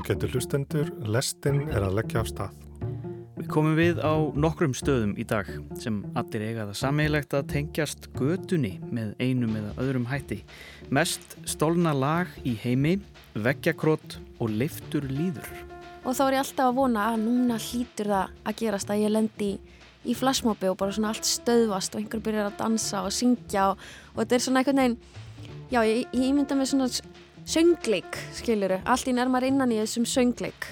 Ágættu hlustendur, lestin er að leggja af stað. Við komum við á nokkrum stöðum í dag sem allir eiga það sammeilegt að tengjast gödunni með einum eða öðrum hætti. Mest stólna lag í heimi, veggjakrót og leiftur líður. Og þá er ég alltaf að vona að núna hlýtur það að gerast að ég lendi í flashmobi og bara svona allt stöðvast og einhver byrjar að dansa og syngja og, og þetta er svona einhvern veginn, já ég, ég mynda með svona söngleik, skiljuru. Allt í nærmar innan í þessum söngleik.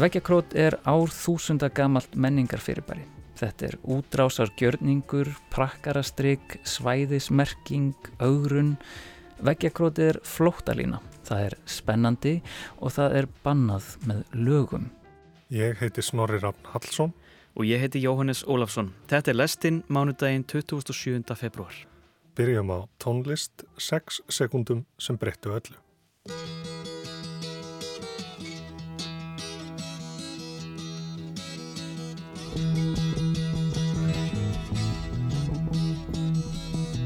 Veggjakrót er ár þúsunda gamalt menningarfyrirbæri. Þetta er útrásargjörningur, prakkarastrygg, svæðismerking, augrun. Veggjakrót er flóttalína. Það er spennandi og það er bannað með lögum. Ég heiti Snorri Rafn Hallsson og ég heiti Jóhannes Ólafsson. Þetta er lestinn mánudaginn 27. februar. Byrjum á tónlist 6 sekundum sem breyttu öllu.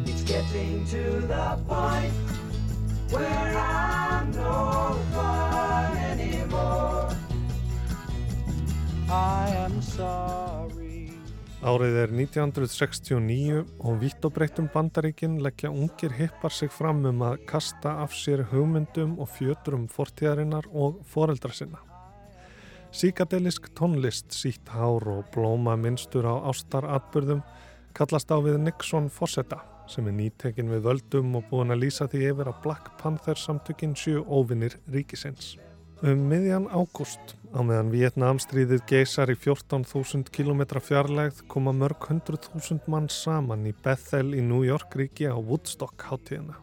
It's getting to the point where I'm no fun anymore Árið er 1969 og vitt og breyttum bandaríkinn leggja ungir hippar sig fram um að kasta af sér hugmyndum og fjöturum fortíðarinnar og foreldra sinna. Síkadelisk tónlist, sítt hár og blóma minnstur á ástaratburðum kallast á við Nixon Fossetta sem er nýtekinn við völdum og búin að lýsa því yfir að Black Panther samtökinn sjö óvinnir ríkisins. Um miðjan ágúst á meðan Vietnamstríðið geysar í 14.000 km fjarlægð koma mörg hundruð þúsund mann saman í Bethel í New York ríki á Woodstock hátíðina.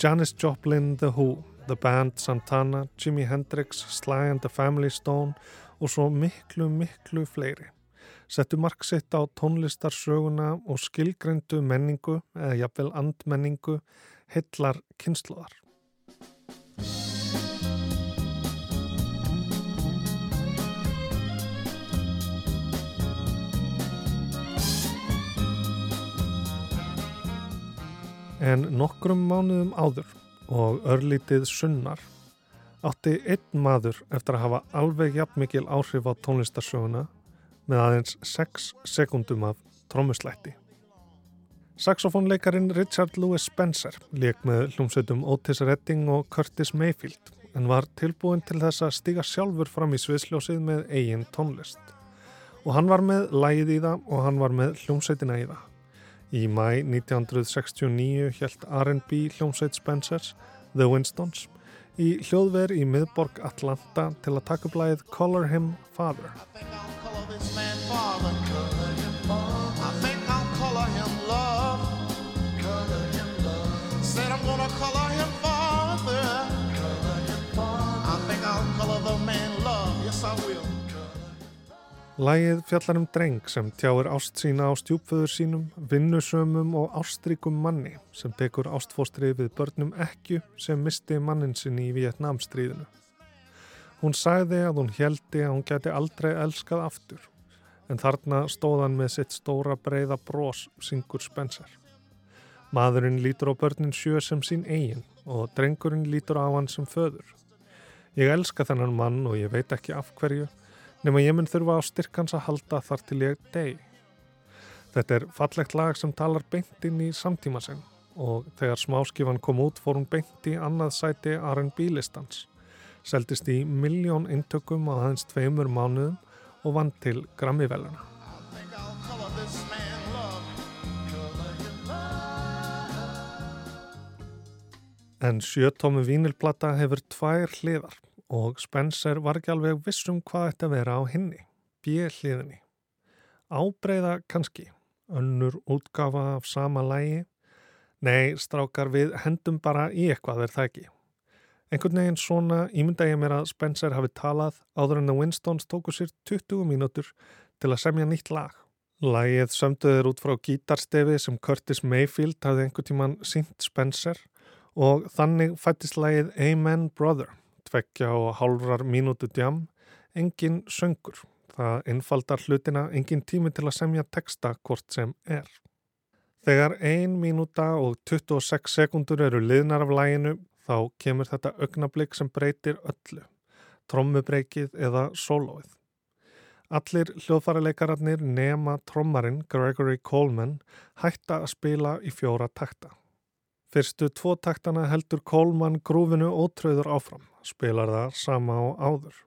Janis Joplin, The Who, The Band, Santana, Jimi Hendrix, Sly and the Family Stone og svo miklu, miklu fleiri. Settu mark sitt á tónlistarsöguna og skilgrendu menningu eða jafnvel andmenningu hillar kynsluðar. En nokkrum mánuðum áður og örlítið sunnar átti einn maður eftir að hafa alveg jafn mikil áhrif á tónlistarsöguna með aðeins 6 sekundum af trómuslætti. Saxofónleikarin Richard Louis Spencer leik með hljómsveitum Otis Redding og Curtis Mayfield en var tilbúin til þess að stiga sjálfur fram í sviðsljósið með eigin tónlist. Og hann var með lægið í það og hann var með hljómsveitina í það. Í mæ 1969 hjælt R&B hljómsveit Spencers, The Winstons, í hljóðver í miðborg Atlanta til að taka blæðið Color Him Father. Lægið fjallar um dreng sem tjáir ást sína á stjúpföður sínum, vinnusömum og ástrykum manni sem tekur ástfóstrið við börnum ekku sem misti mannin sinni í Vietnamstríðinu. Hún sagði að hún heldi að hún geti aldrei elskað aftur en þarna stóðan með sitt stóra breyða brós syngur Spencer. Maðurinn lítur á börnin sjö sem sín eigin og drengurinn lítur á hann sem föður. Ég elska þennan mann og ég veit ekki af hverju nema ég mun þurfa á styrkans að halda þar til ég deg. Þetta er fallegt lag sem talar beint inn í samtíma sen og þegar smáskifan kom út fór hún beint í annað sæti R&B listans. Seldist í miljón intökum á aðeins tveimur mánuðum og vann til Grammy-veluna. En sjötómi vínilplata hefur tvær hliðar og Spencer var ekki alveg vissum hvað þetta vera á henni, björliðinni. Ábreyða kannski, önnur útgafa af sama lægi. Nei, strákar við hendum bara í eitthvað er það ekki. Einhvern veginn svona ímynda ég mér að Spencer hafi talað áður en að Winstons tóku sér 20 mínútur til að semja nýtt lag. Lægið sömduður út frá gítarstefi sem Curtis Mayfield hafði einhvern tíman sínt Spencer og þannig fættist lægið Amen Brother tveggja og hálfrar mínútu djam, engin söngur. Það einfaldar hlutina engin tími til að semja texta hvort sem er. Þegar 1 mínúta og 26 sekundur eru liðnar af læginu þá kemur þetta augnablík sem breytir öllu, trommubreykið eða sólóið. Allir hljóðfæralegararnir nema trommarinn Gregory Coleman hætta að spila í fjóra takta. Fyrstu tvo taktana heldur Coleman grúfinu ótröður áfram, spilar það sama á áður.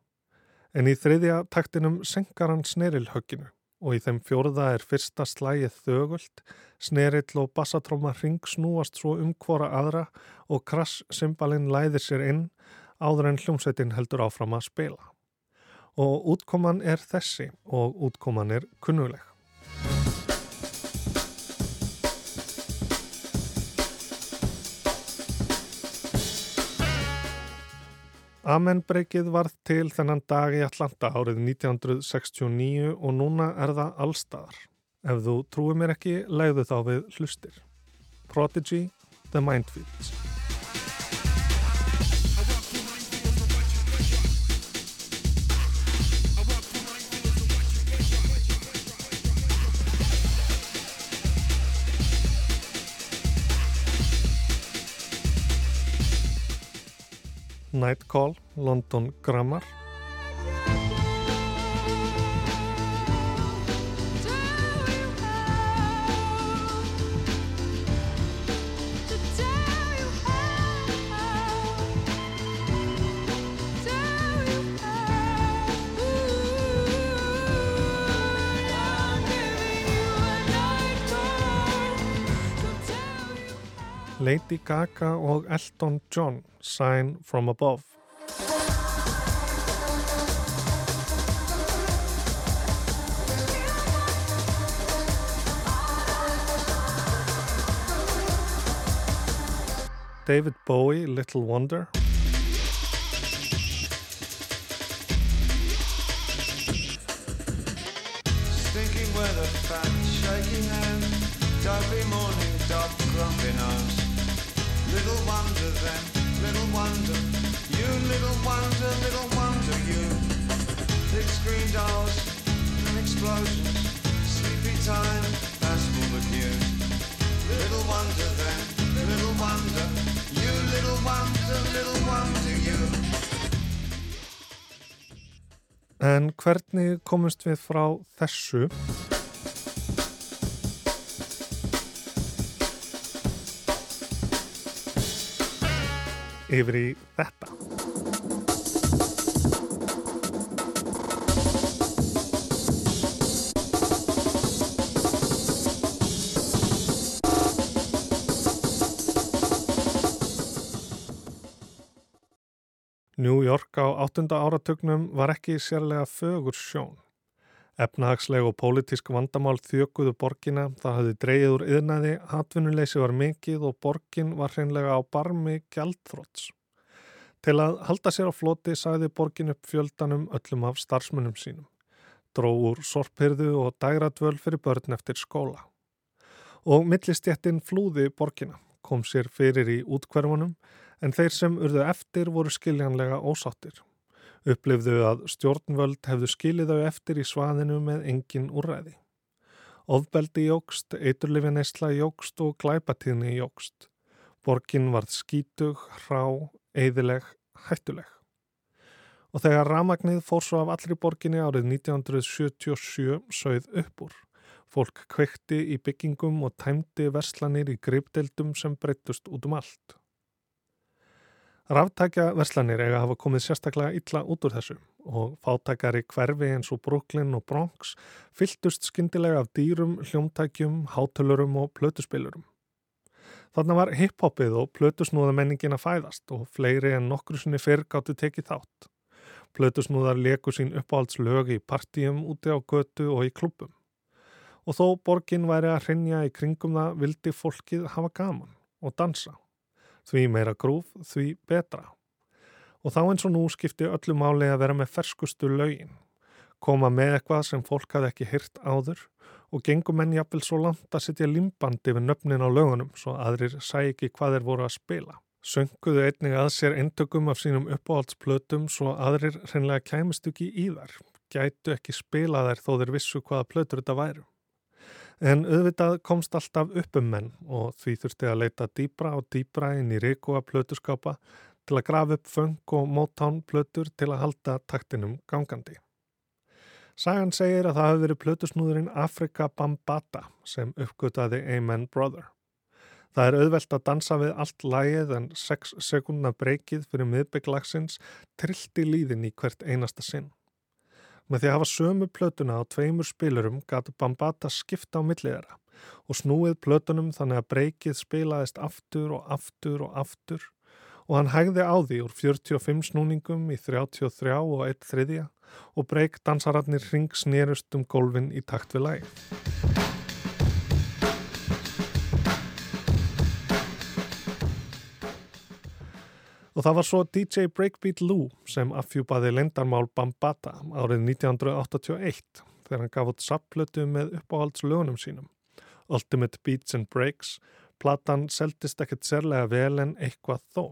En í þriðja taktinum senkar hann snerilhögginu og í þeim fjórða er fyrsta slægið þögult, snerill og bassatróma ring snúast svo um hvora aðra og krass-symbalinn læðir sér inn áður en hljómsveitin heldur áfram að spila. Og útkoman er þessi og útkoman er kunnuleg. Amenbreykið varð til þennan dag í Atlanta árið 1969 og núna er það allstaðar. Ef þú trúir mér ekki, leiðu þá við hlustir. Prodigy, The Mindfields. Night Call, London Grammar Lady Gaga og Elton John Sign from Above. David Bowie, Little Wonder little wonder, little wonder you. Big screen dolls and explosions. Sleepy time, full of you. Little wonder then, little wonder. You little wonder, little wonder you. En hvernig komumst við frá þessu? yfir í þetta. New York á áttunda áratögnum var ekki sérlega fögur sjón. Efnahagsleg og pólitísk vandamál þjökuðu borgina, það hafði dreyið úr yðnaði, hatvinnuleysi var mikið og borgin var hreinlega á barmi gjaldþróts. Til að halda sér á floti sagði borgin upp fjöldanum öllum af starfsmunum sínum. Dró úr sorphyrðu og dægradvöl fyrir börn eftir skóla. Og millistjættin flúði borgina, kom sér fyrir í útkverfunum en þeir sem urðu eftir voru skiljanlega ósáttir upplifðu að stjórnvöld hefðu skilið þau eftir í svaðinu með engin úrræði. Ofbeldi jógst, eiturlifja neysla jógst og glæpatíðni jógst. Borgin varð skítug, hrá, eidileg, hættuleg. Og þegar ramagnið fór svo af allri borginni árið 1977 sögð upp úr. Fólk kvekti í byggingum og tæmdi verslanir í greipdeldum sem breytust út um allt. Ráftækja verslanir eiga hafa komið sérstaklega illa út úr þessu og fátækari hverfi eins og Brooklyn og Bronx fylltust skindilega af dýrum, hljómtækjum, hátölurum og plötuspilurum. Þannig var hiphopið og plötusnúða menningin að fæðast og fleiri en nokkru sinni fyrr gáttu tekið þátt. Plötusnúðar leku sín uppáhaldslög í partíum úti á götu og í klubum. Og þó borgin væri að hrinja í kringum það vildi fólkið hafa gaman og dansa. Því meira grúf, því betra. Og þá eins og nú skipti öllu máli að vera með ferskustu laugin, koma með eitthvað sem fólk hafði ekki hyrt áður og gengum enn jafnvel svo langt að setja limbandi við nöfnin á laugunum svo aðrir sæ ekki hvað þeir voru að spila. Sönguðu einnig að sér eintökum af sínum uppáhaldsplötum svo aðrir hreinlega kæmist ekki í þar, gætu ekki spila þær þó þeir vissu hvaða plötur þetta væru. En auðvitað komst alltaf upp um menn og því þurfti að leita dýbra og dýbra inn í ríku að plötuskápa til að grafa upp feng og mótán plötur til að halda taktinum gangandi. Sagan segir að það hafi verið plötusnúðurinn Afrika Bambata sem uppgötaði Amen Brother. Það er auðvelt að dansa við allt lægið en 6 sekundna breykið fyrir miðbygglagsins trillt í líðin í hvert einasta sinn. Með því að hafa sömu plötuna á tveimur spilurum gætu Bambata skipta á milliðara og snúið plötunum þannig að breykið spilaðist aftur og aftur og aftur og hann hægði á því úr 45 snúningum í 33 og 1 þriðja og breyk dansararnir ring snerust um gólfin í takt við læg. Og það var svo DJ Breakbeat Lou sem affjúpaði lendarmál Bambata árið 1981 þegar hann gaf út sapplötu með uppáhaldslögunum sínum. Ultimate Beats and Breaks, platan seldist ekkert sérlega vel en eitthvað þó.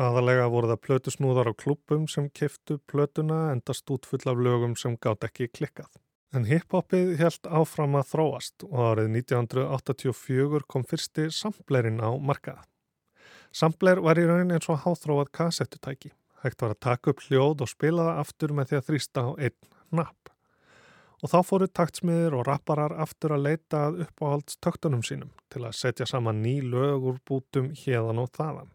Aðalega voru það plötusnúðar á klubum sem kiftu plötuna endast út full af lögum sem gátt ekki klikkað. En hiphopið helt áfram að þróast og árið 1984 kom fyrsti samplerinn á markaða. Sampler var í raunin eins og háþróað kassettutæki. Hægt var að taka upp hljóð og spila það aftur með því að þrýsta á einn napp. Og þá fóru taktsmiðir og rapparar aftur að leita upp á halds töktunum sínum til að setja saman ný lög úr bútum hérðan og þaðan.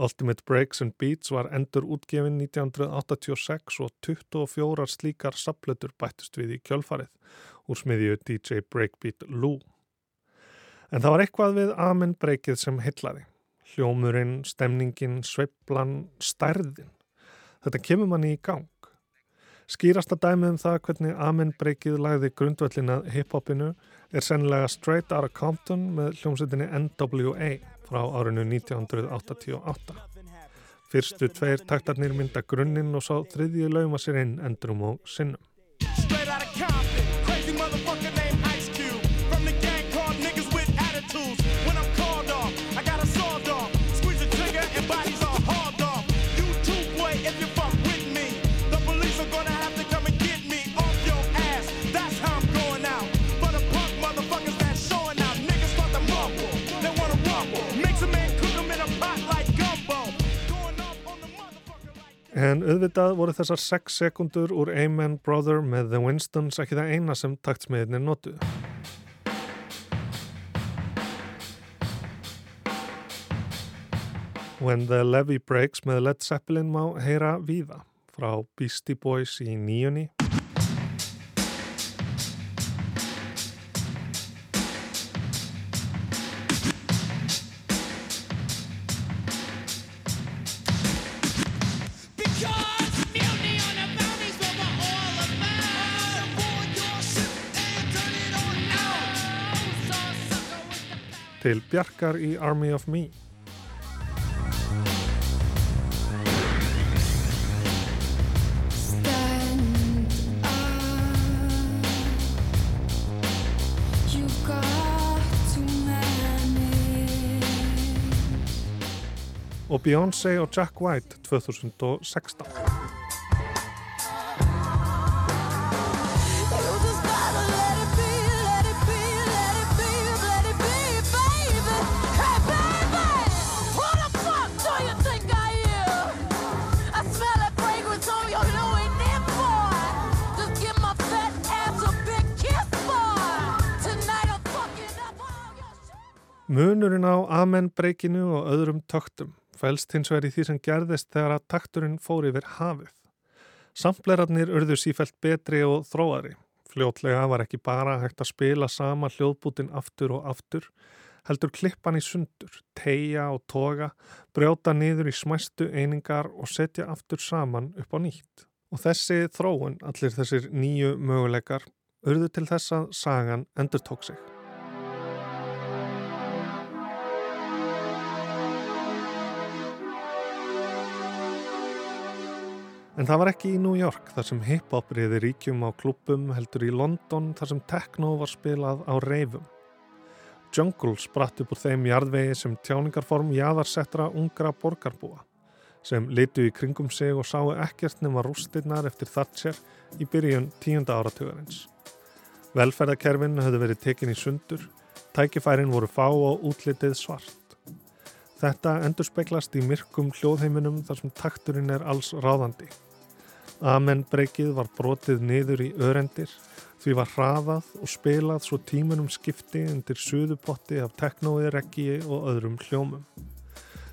Ultimate Breaks and Beats var endur útgefin 1986 og 24 slíkar sapplötur bættust við í kjölfarið úr smiðju DJ Breakbeat Lou. En það var eitthvað við Amen Breakið sem heitlaði. Hljómurinn, stemningin, sveiplan, stærðin. Þetta kemur manni í gang. Skýrasta dæmið um það hvernig Amen Breakið lagði grundvöllina hiphopinu er sennilega Straight Outta Compton með hljómsettinni NWA frá árinu 1988. Fyrstu tveir taktarnir mynda grunninn og sá þriðju lauma sér inn endrum og sinnum. En auðvitað voru þessar 6 sekundur úr Amen Brother með The Winstons ekki það eina sem taktsmiðinir notuðu. When the Levy Breaks með Led Zeppelin má heyra víða frá Beastie Boys í nýjunni til Bjarkar í Army of Me. og Beyoncé og Jack White 2016. Munurinn á amenbreykinu og öðrum töktum fælst hins vegar í því sem gerðist þegar að takturinn fór yfir hafið. Samplerarnir urðu sífælt betri og þróari. Fljótlega var ekki bara hægt að spila sama hljóðbútin aftur og aftur, heldur klippan í sundur, teia og toga, brjóta niður í smæstu einingar og setja aftur saman upp á nýtt. Og þessi þróun, allir þessir nýju möguleikar, urðu til þess að sagan endur tók sig. En það var ekki í New York þar sem hip-hop reyði ríkjum á klubum heldur í London þar sem techno var spilað á reifum. Jungle spratt upp úr þeim jarðvegi sem tjáningarform jáðarsettra ungra borgarbúa sem litu í kringum sig og sáu ekkert nema rústinnar eftir Thatcher í byrjun tíunda áratugarins. Velferðakerfin höfðu verið tekin í sundur, tækifærin voru fá og útlitið svart. Þetta endur speglast í myrkum hljóðheiminum þar sem takturinn er alls ráðandi. Amen breykið var brotið niður í örendir, því var hraðað og spilað svo tímunum skipti undir suðupotti af teknói, reggi og öðrum hljómum.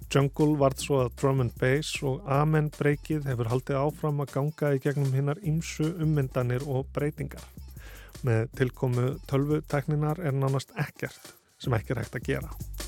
Jungle varð svo að drum and bass og Amen breykið hefur haldið áfram að ganga í gegnum hinnar ymsu ummyndanir og breytingar. Með tilkomu tölvutekninar er nánast ekkert sem ekki er hægt að gera.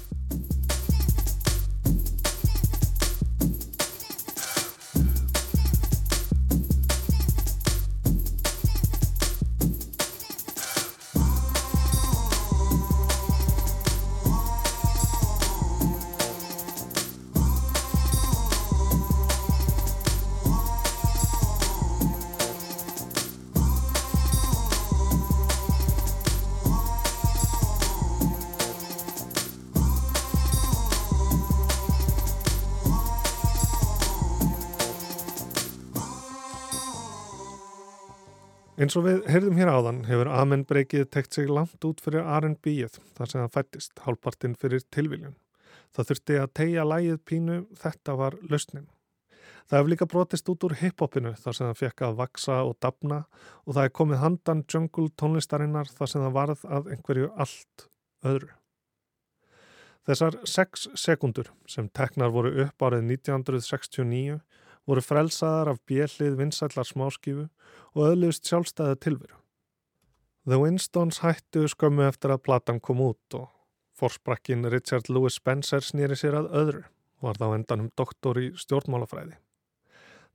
Eins og við heyrðum hér áðan hefur Amen breykið tekt sig langt út fyrir R&B-ið þar sem það fættist, hálfpartinn fyrir tilviljun. Það þurfti að tegja lægið pínu, þetta var lausnin. Það hefur líka brotist út úr hip-hopinu þar sem það fekk að vaksa og dapna og það er komið handan jungle tónlistarinnar þar sem það varð að einhverju allt öðru. Þessar sex sekundur sem teknar voru upp árið 1969 voru frelsaðar af bjellið vinsællar smáskifu og öðlust sjálfstæði tilveru. The Winstons hættu skömmu eftir að platan kom út og forsprakkin Richard Louis Spencer snýri sér að öðru, var þá endanum doktor í stjórnmálafræði.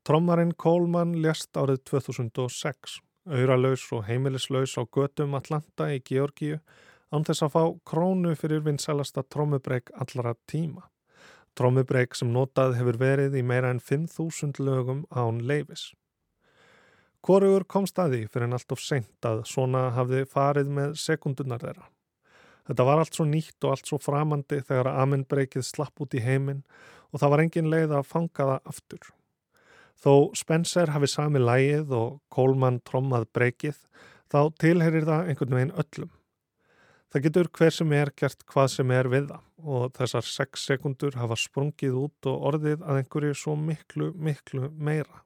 Trommarinn Coleman lést árið 2006, auðralaus og heimilislaus á götum Atlanta í Georgíu án þess að fá krónu fyrir vinsælasta trommubreik allara tíma. Trommubreik sem notað hefur verið í meira en 5.000 lögum án leifis. Hvorugur kom staði fyrir en allt of seint að svona hafði farið með sekundunar þeirra. Þetta var allt svo nýtt og allt svo framandi þegar að amenbreykið slapp út í heiminn og það var engin leið að fanga það aftur. Þó Spencer hafi sami lægið og Coleman trommað breykið þá tilherir það einhvern veginn öllum. Það getur hver sem er gert hvað sem er við það og þessar 6 sekundur hafa sprungið út og orðið að einhverju svo miklu, miklu meira.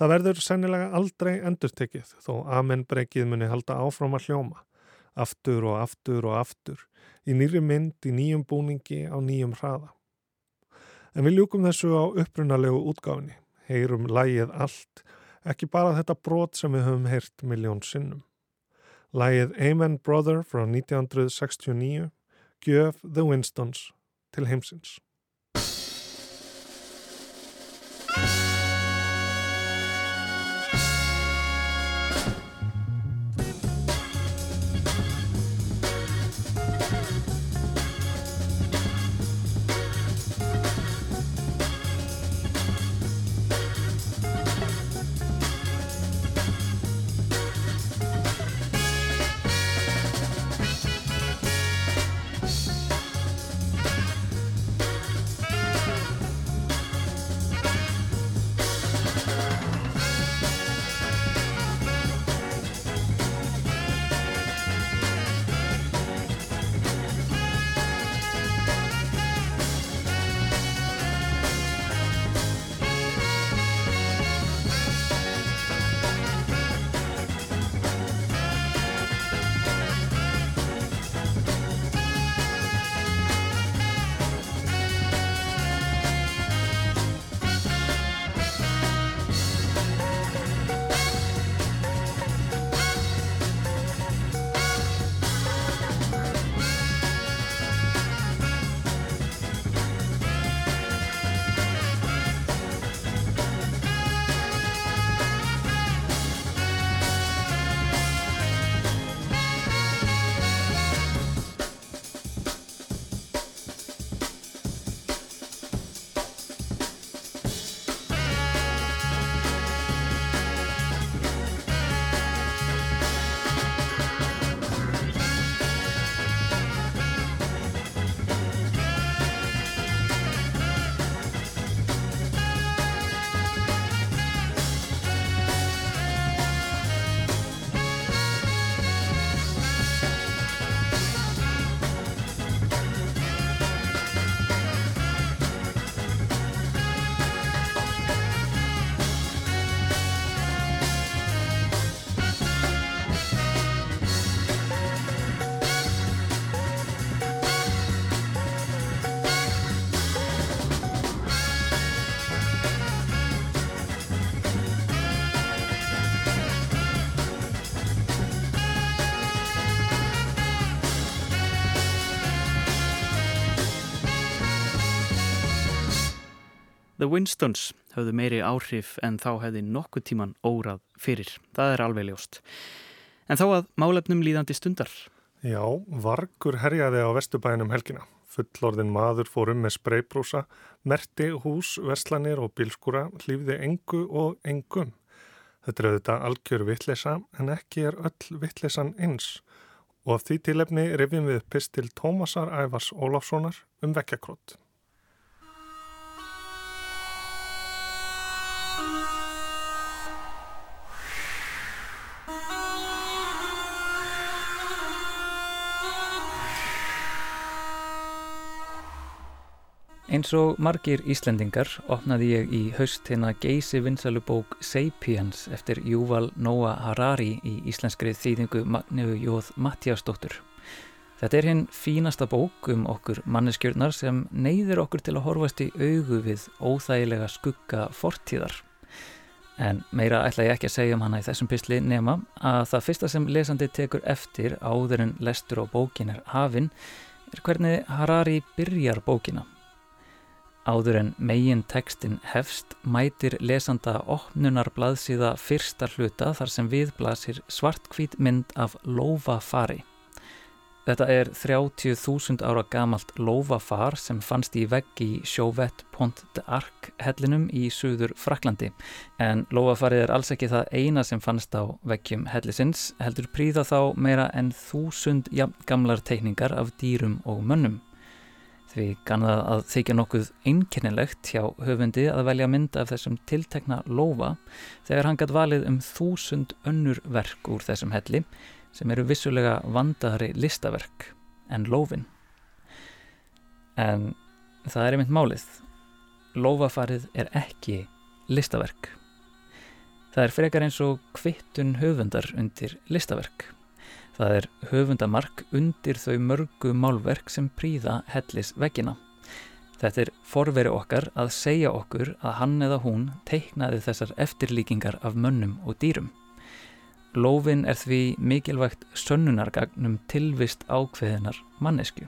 Það verður sennilega aldrei endurtekið þó amenbreykið muni halda áfram að hljóma, aftur og aftur og aftur, í nýri mynd, í nýjum búningi, á nýjum hraða. En við ljúkum þessu á upprunalegu útgáfni, heyrum lægið allt, ekki bara þetta brot sem við höfum heyrt miljón sinnum. Lægið Amen Brother frá 1969 gjöf The Winstons til heimsins. The Winstons höfðu meiri áhrif en þá hefði nokkuð tíman órað fyrir. Það er alveg ljóst. En þá að málefnum líðandi stundar. Já, vargur herjaði á vestubæðinum helgina. Fullorðin maður fór um með spreybrúsa, merti hús, verslanir og bílskúra, hlýfði engu og engum. Þetta er auðvitað algjör vittleysa en ekki er öll vittleysan eins og af því tilefni rifjum við pistil Tómasar Ævars Ólafssonar um vekkjakrótt. Eins og margir Íslendingar opnaði ég í haust hérna geysi vinsalubók Sapiens eftir Júval Noah Harari í íslenskri þýðingu Magneu Jóð Mattiasdóttur. Þetta er hinn fínasta bók um okkur manneskjörnar sem neyðir okkur til að horfast í augu við óþægilega skugga fortíðar. En meira ætla ég ekki að segja um hana í þessum pysli nema að það fyrsta sem lesandi tekur eftir áður en lestur á bókin er hafinn er hvernig Harari byrjar bókina. Áður en megin tekstin hefst mætir lesanda opnunar blaðsíða fyrsta hluta þar sem viðblasir svartkvít mynd af lófafari. Þetta er 30.000 ára gamalt lófafar sem fannst í vegg í sjóvett Pont d'Arc hellinum í Suður Fraklandi en lófafarið er alls ekki það eina sem fannst á veggjum hellisins heldur príða þá meira en þúsund gamlar teikningar af dýrum og mönnum. Því kannað að þykja nokkuð einkennilegt hjá höfundi að velja mynd af þessum tiltekna lofa þegar hann gætt valið um þúsund önnur verk úr þessum helli sem eru vissulega vandaðari listaverk en lofin. En það er einmitt málið. Lofafarið er ekki listaverk. Það er frekar eins og kvittun höfundar undir listaverk. Það er höfundamark undir þau mörgu málverk sem príða hellis veggina. Þetta er forveri okkar að segja okkur að hann eða hún teiknaði þessar eftirlíkingar af mönnum og dýrum. Lófin er því mikilvægt sönnunargagnum tilvist ákveðinar mannesku.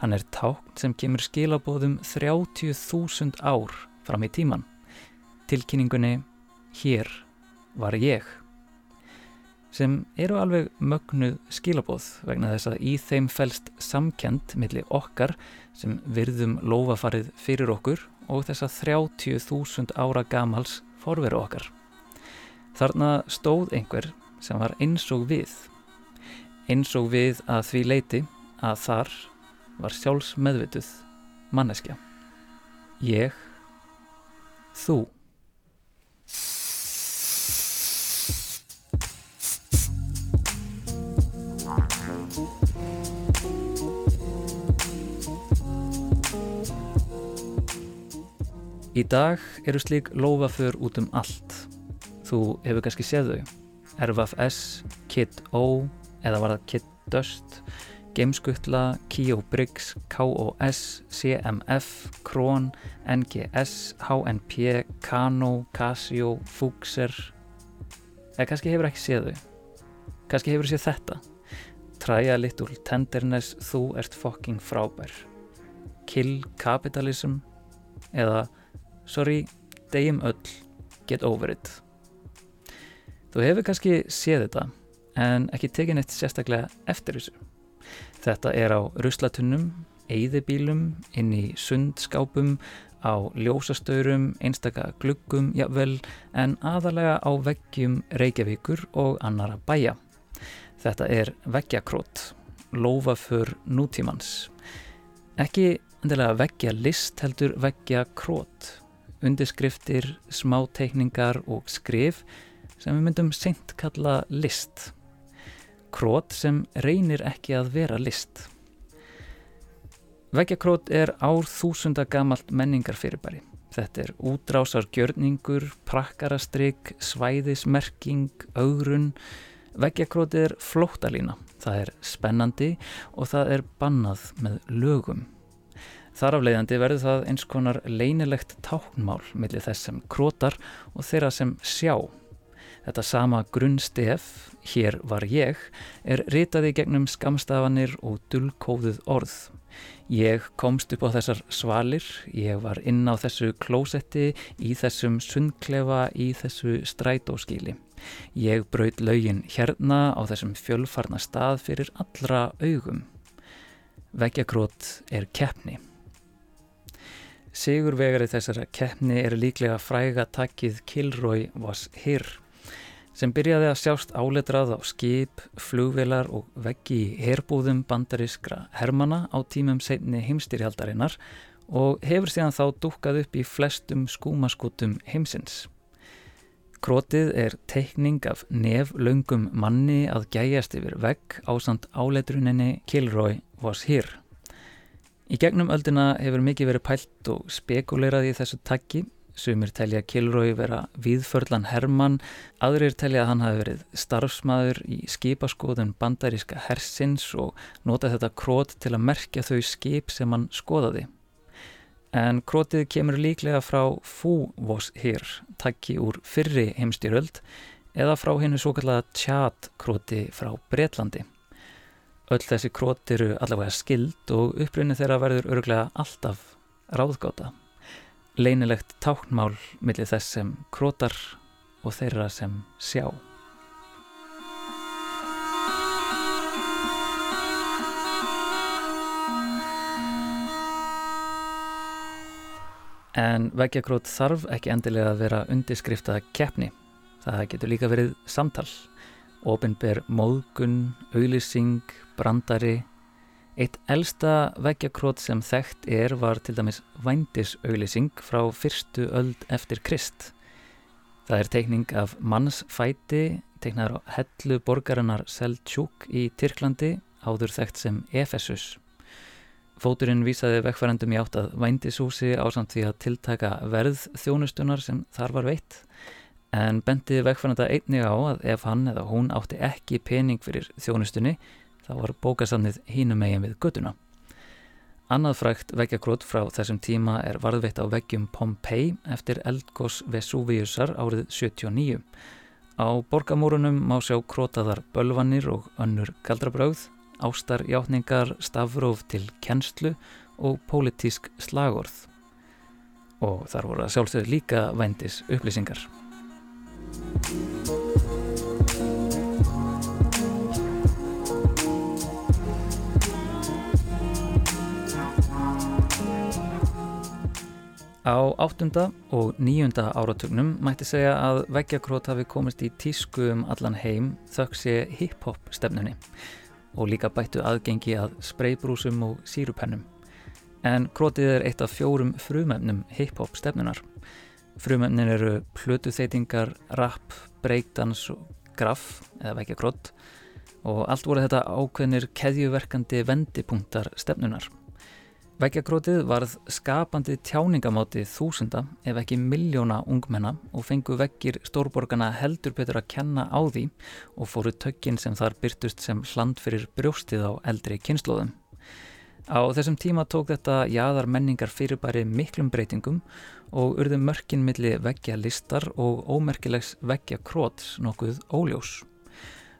Hann er tákt sem kemur skilabóðum 30.000 ár fram í tíman. Tilkynningunni Hér var ég sem eru alveg mögnuð skilabóð vegna þess að í þeim fælst samkend millir okkar sem virðum lofafarið fyrir okkur og þess að 30.000 ára gamals forveru okkar. Þarna stóð einhver sem var eins og við. Eins og við að því leiti að þar var sjálfs meðvituð manneskja. Ég, þú. Í dag eru slík lofaför út um allt. Þú hefur kannski séð þau. RFS, Kid O eða var það Kid Dust, Gameskuttla, Kio Briggs, KOS, CMF, Kron, NGS, HNP, Kano, Casio, Fuxer. Eða kannski hefur ekki séð þau. Kannski hefur séð þetta. Træja litúl tenderness, þú ert fokking frábær. Kill Capitalism eða sorry, deyjum öll, get over it. Þú hefur kannski séð þetta en ekki tekið neitt sérstaklega eftir þessu. Þetta er á ruslatunnum, eyðibílum, inn í sundskápum, á ljósastaurum, einstaka gluggum, jável, en aðalega á veggjum Reykjavíkur og annara bæja. Þetta er veggjakrót, lofaför nútímans. Ekki endilega veggja list heldur veggja krót undirskriftir, smáteikningar og skrif sem við myndum seint kalla list. Krót sem reynir ekki að vera list. Veggjakrót er ár þúsunda gamalt menningarfyrirbæri. Þetta er útrásar gjörningur, prakkarastrygg, svæðismerking, augrun. Veggjakrót er flóttalína. Það er spennandi og það er bannað með lögum. Þar af leiðandi verður það eins konar leinilegt táknmál millir þess sem krótar og þeirra sem sjá. Þetta sama grunnstef, hér var ég, er ritaði gegnum skamstafanir og dullkóðuð orð. Ég komst upp á þessar svalir, ég var inn á þessu klósetti, í þessum sundklefa, í þessu strætóskíli. Ég braut laugin hérna á þessum fjölfarna stað fyrir allra augum. Veggjakrót er keppni. Sigurvegari þessara keppni er líklega fræga takkið Kilroy was here sem byrjaði að sjást áletrað á skip, flugvelar og veggi í herbúðum bandarískra hermana á tímum setni heimstyrjaldarinnar og hefur síðan þá dúkað upp í flestum skúmaskutum heimsins. Krótið er teikning af neflöngum manni að gæjast yfir vegg ásand áletruninni Kilroy was here. Í gegnum öldina hefur mikið verið pælt og spekuleirað í þessu takki Sumir telja Kilrói vera viðförlan Hermann, aðrir telja að hann hafi verið starfsmæður í skipaskoðun bandaríska hersins og nota þetta krót til að merkja þau skip sem hann skoðaði. En krótið kemur líklega frá Fú was here, takki úr fyrri heimstýröld, eða frá hennu svo kallaða tjat króti frá Breitlandi. Öll þessi krót eru allavega skild og upprunni þeirra verður örglega alltaf ráðgáta leinilegt táknmál millir þess sem krótar og þeirra sem sjá. En veggjakrót þarf ekki endilega að vera undirskriftaða keppni. Það getur líka verið samtal. Ópenber móðgun, auðlýsing, brandari, Eitt elsta veggjakrót sem þekkt er var til dæmis vændisauðlýsing frá fyrstu öld eftir Krist. Það er teikning af mannsfæti, teiknar á hellu borgarinnar Seltjúk í Tyrklandi, áður þekkt sem Efesus. Fóturinn vísaði vekkfærandum í átt að vændishúsi á samt því að tiltaka verð þjónustunar sem þar var veitt, en bendiði vekkfæranda einnig á að ef hann eða hún átti ekki pening fyrir þjónustunni, þá var bókasafnið hínum eigin við göduna. Annað frækt veggjakrót frá þessum tíma er varðveitt á veggjum Pompeii eftir eldgós Vesuviusar árið 79. Á borgamúrunum má sjá krótaðar bölvanir og önnur galdrabröð, ástarjáttningar, stafróf til kennslu og pólitísk slagorð. Og þar voru að sjálfsögðu líka vændis upplýsingar. Á áttunda og nýjunda áratugnum mætti segja að veggjakrót hafi komist í tísku um allan heim þökk sé hip-hop stefnunni og líka bættu aðgengi að spreybrúsum og sírupennum. En krótið er eitt af fjórum frumöfnum hip-hop stefnunar. Frumöfnin eru plötuþeitingar, rap, breakdans og graf eða veggjakrót og allt voru þetta ákveðnir keðjuverkandi vendipunktar stefnunar. Veggjakrótið varð skapandi tjáningamáti þúsunda ef ekki miljóna ungmenna og fengu veggir stórborgarna heldur betur að kenna á því og fóru tökkin sem þar byrtust sem hland fyrir brjóstið á eldri kynnslóðum. Á þessum tíma tók þetta jaðar menningar fyrirbæri miklum breytingum og urðu mörkin milli veggja listar og ómerkilegs veggja króts nokkuð óljós.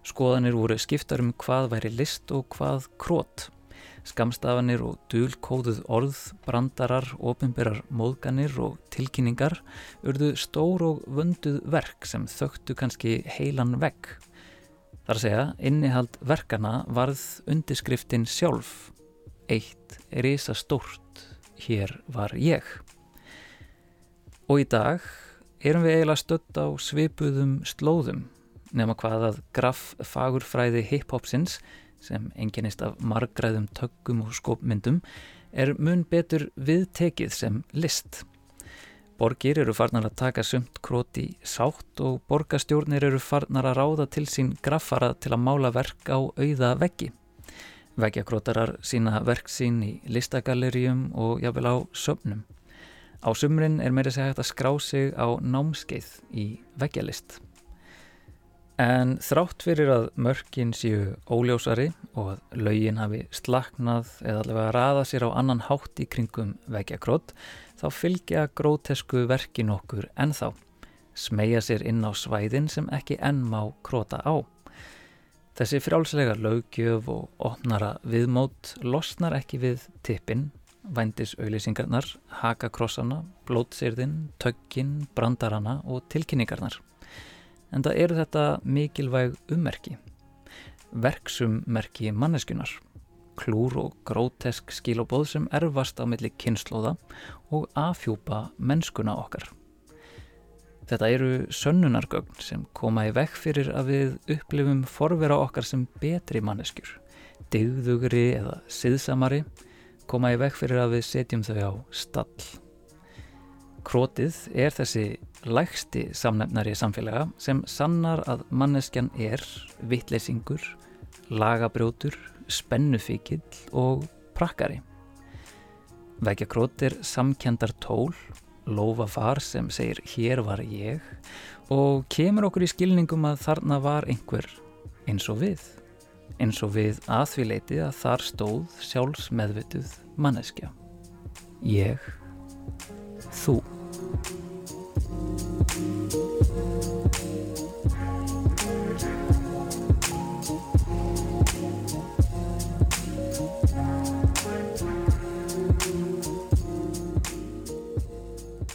Skoðanir voru skiptar um hvað væri list og hvað krót. Skamstafanir og dulkóðuð orð, brandarar, ofinberar móðganir og tilkynningar urðu stór og vönduð verk sem þögtu kannski heilan vegg. Þar að segja, innihald verkana varð undirskriftin sjálf. Eitt er ísa stórt, hér var ég. Og í dag erum við eiginlega stött á svipuðum slóðum nema hvað að graf fagurfræði hip-hopsins sem enginnist af margræðum töggum og skopmyndum er mun betur viðtekið sem list. Borgir eru farnar að taka sumt króti sátt og borgastjórnir eru farnar að ráða til sín graffara til að mála verk á auða veggi. Veggjakrótarar sína verk sín í listagallerjum og jáfnvel á sömnum. Á sumrin er meira segja hægt að skrá sig á námskeið í veggjalist. En þrátt fyrir að mörkin séu óljósari og að laugin hafi slaknað eða allavega raða sér á annan hátt í kringum veggjakrót þá fylgja grótesku verkin okkur ennþá, smegja sér inn á svæðin sem ekki enn má króta á. Þessi frjálslega lögjöf og opnara viðmót losnar ekki við tippin, vændis auðlýsingarnar, hakakrossana, blótsýrðin, töggin, brandarana og tilkynningarnar. En það eru þetta mikilvæg ummerki, verksummerki manneskunar, klúr og grótesk skilobóð sem erfast á milli kynnslóða og afhjúpa mennskuna okkar. Þetta eru sönnunargögn sem koma í vekk fyrir að við upplifum forvera okkar sem betri manneskjur, digðugri eða siðsamari, koma í vekk fyrir að við setjum þau á stall. Krótið er þessi lægsti samnefnari samfélaga sem sannar að manneskjan er vittleysingur, lagabrjótur, spennufíkill og prakkari. Vekja krót er samkendar tól lofa far sem segir hér var ég og kemur okkur í skilningum að þarna var einhver eins og við. Eins og við aðfýleiti að þar stóð sjálfs meðvituð manneskja. Ég þú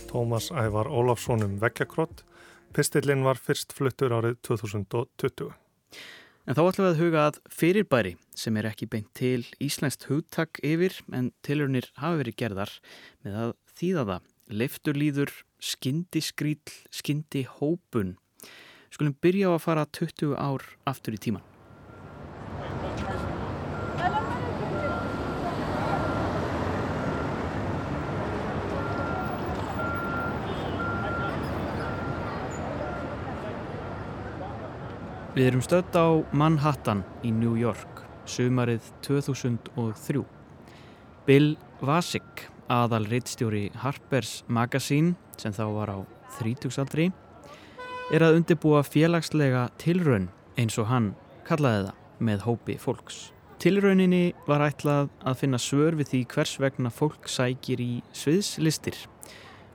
Tómas Ævar Ólafsson um veggjakrótt. Pistillin var fyrst fluttur árið 2020. En þá ætlum við að huga að fyrirbæri sem er ekki beint til Íslandst hugtak yfir en tilurinnir hafa verið gerðar með að þýða það. Leifturlýður, skyndi skrýll, skyndi hópun. Skulum byrja á að fara 20 ár aftur í tíman. Við erum stödd á Manhattan í New York, sumarið 2003. Bill Vasek, aðal reittstjóri Harper's Magazine, sem þá var á þrítugsaldri, er að undirbúa félagslega tilraun eins og hann kallaði það með hópi fólks. Tilrauninni var ætlað að finna svör við því hvers vegna fólk sækir í sviðslistir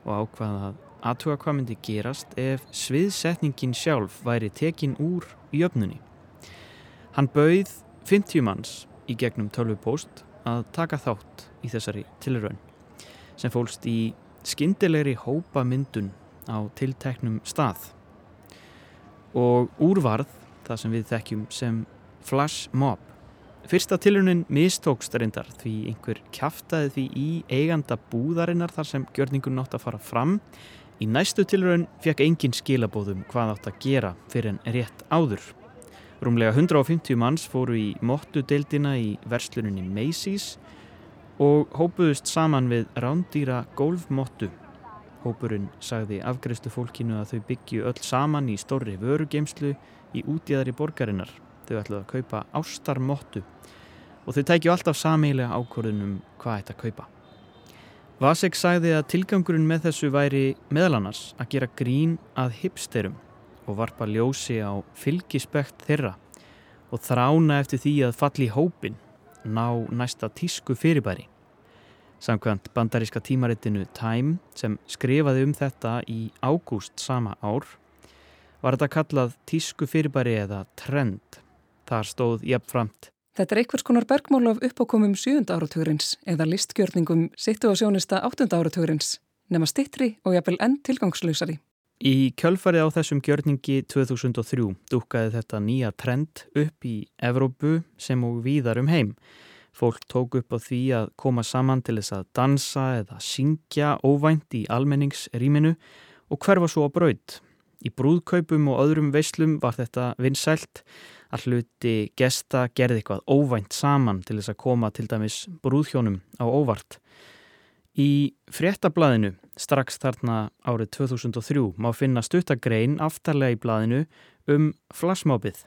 og ákvaða að aðtuga hvað myndi gerast ef sviðsetningin sjálf væri tekin úr jöfnunni. Hann bauð 50 manns í gegnum tölvupóst að taka þátt í þessari tilraun sem fólst í skindilegri hópa myndun á tilteknum stað og úrvarð það sem við þekkjum sem flash mob. Fyrsta tilraunin mistókst reyndar því einhver kæftæði því í eiganda búðarinnar þar sem gjörningun nátt að fara fram Í næstu tilraun fekk engin skilabóðum hvað átt að gera fyrir en rétt áður. Rúmlega 150 manns fóru í mottudeildina í versluninni Macy's og hópuðust saman við rándýra golfmottu. Hópurinn sagði afgreifstu fólkinu að þau byggju öll saman í stórri vörugeimslu í útjæðari borgarinnar. Þau ætluði að kaupa ástarmottu og þau tækju alltaf sameilega ákvörðunum hvað að kaupa. Vasek sagði að tilgangurinn með þessu væri meðal annars að gera grín að hipsterum og varpa ljósi á fylgispekt þeirra og þrána eftir því að falli hópin ná næsta tísku fyrirbæri. Samkvæmt bandaríska tímaritinu Time sem skrifaði um þetta í ágúst sama ár var þetta kallað tísku fyrirbæri eða trend. Þar stóð jafnframt Þetta er einhvers konar bergmál af uppákomum 7. áratugurins eða listgjörningum sittu á sjónista 8. áratugurins, nema stittri og jafnvel enn tilgangslausari. Í kjölfarið á þessum gjörningi 2003 dúkaði þetta nýja trend upp í Evrópu sem og víðar um heim. Fólk tók upp á því að koma saman til þess að dansa eða syngja óvænt í almenningsrýminu og hverfa svo á braud. Í brúðkaupum og öðrum veislum var þetta vinsælt að hluti gesta gerði eitthvað óvænt saman til þess að koma til dæmis brúðhjónum á óvart. Í fréttablaðinu strax þarna árið 2003 má finna stuttagrein aftarlega í blaðinu um flassmábið.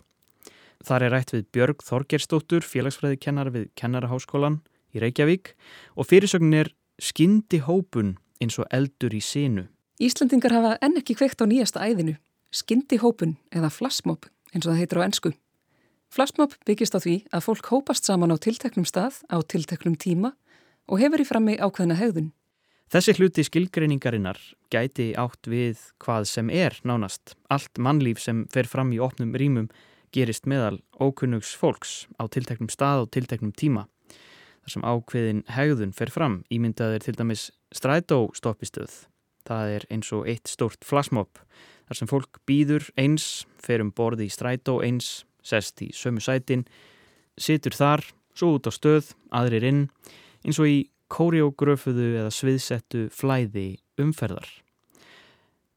Þar er rætt við Björg Þorgerstóttur, félagsfræðikennar við Kennaraháskólan í Reykjavík og fyrirsögnin er skyndi hópun eins og eldur í sínu. Íslandingar hafa enn ekki kveikt á nýjasta æðinu, skyndi hópun eða flassmób eins og það heitir á ennsku. Flashmob byggist á því að fólk hópast saman á tilteknum stað, á tilteknum tíma og hefur í frammi ákveðna hegðun. Þessi hluti skilgreiningarinnar gæti átt við hvað sem er nánast. Allt mannlíf sem fer fram í opnum rýmum gerist meðal ókunnugs fólks á tilteknum stað og tilteknum tíma. Þar sem ákveðin hegðun fer fram ímyndaður til dæmis strætóstoppistöð. Það er eins og eitt stórt flasmopp þar sem fólk býður eins, fer um borði í strætó eins, sest í sömu sætin, situr þar, svo út á stöð, aðrir inn, eins og í kóriógröfuðu eða sviðsettu flæði umferðar.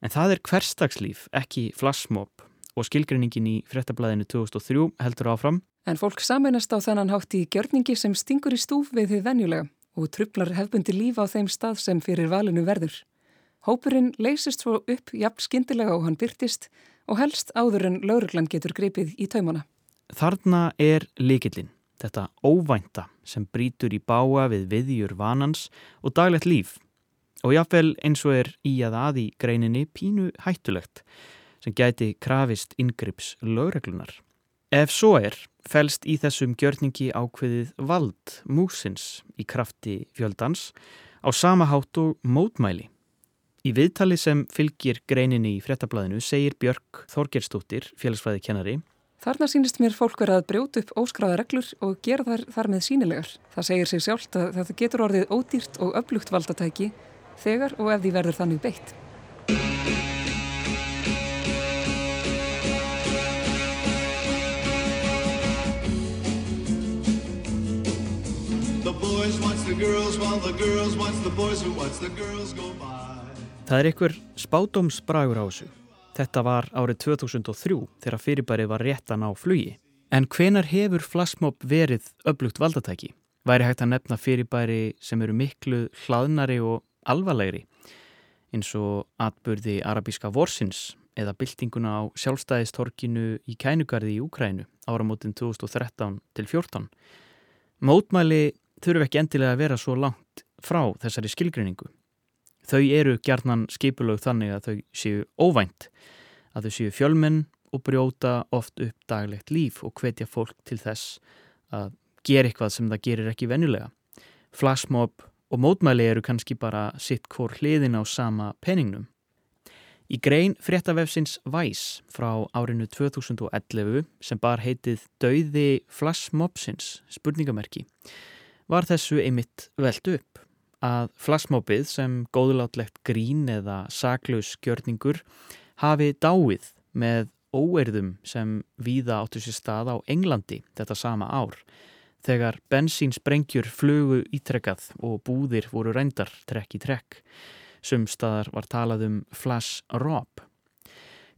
En það er hverstagslíf, ekki flassmob og skilgreiningin í frettablaðinu 2003 heldur áfram. En fólk sameinast á þennan hátt í gjörningi sem stingur í stúf við þið venjulega og trublar hefbundi líf á þeim stað sem fyrir valinu verður. Hópurinn leysist svo upp jafn skindilega og hann byrtist og helst áður en lauruglan getur greipið í taumana. Þarna er likillin, þetta óvænta sem brítur í báa við viðjur vanans og daglegt líf og jáfnvel eins og er í að aði greininni pínu hættulegt sem gæti krafist yngrips lögreglunar. Ef svo er, fælst í þessum gjörningi ákveðið vald músins í krafti fjöldans á sama hátt og mótmæli. Í viðtali sem fylgir greininni í frettablaðinu segir Björk Þorgerstóttir, félagsfræði kennari Þarna sínist mér fólk verið að brjóta upp óskráða reglur og gera þar, þar með sínilegar. Það segir sig sjálft að það getur orðið ódýrt og öflugt valdatæki þegar og ef því verður þannig beitt. Það er ykkur spátumsbragur á þessu. Þetta var árið 2003 þegar fyrirbærið var réttan á flugi. En hvenar hefur flassmob verið öflugt valdatæki? Væri hægt að nefna fyrirbæri sem eru miklu hlaðnari og alvarlegri eins og atbyrði arabíska vorsins eða byltinguna á sjálfstæðistorkinu í kænugarði í Úkrænu áramótin 2013 til 14. Mótmæli þurfu ekki endilega að vera svo langt frá þessari skilgrinningu. Þau eru gerðnan skipulög þannig að þau séu óvænt, að þau séu fjölmenn og brjóta oft upp daglegt líf og hvetja fólk til þess að gera eitthvað sem það gerir ekki venjulega. Flashmob og mótmæli eru kannski bara sitt hvort hliðin á sama peningnum. Í grein fréttavefsins Væs frá árinu 2011 sem bar heitið Dauði Flashmobsins spurningamerki var þessu einmitt veld upp að flashmobið sem góðlátlegt grín eða saklaus gjörningur hafi dáið með óerðum sem víða áttu sér stað á Englandi þetta sama ár þegar bensínsprengjur flugu ítrekkað og búðir voru reyndar trekk í trekk. Sumstaðar var talað um flash rob.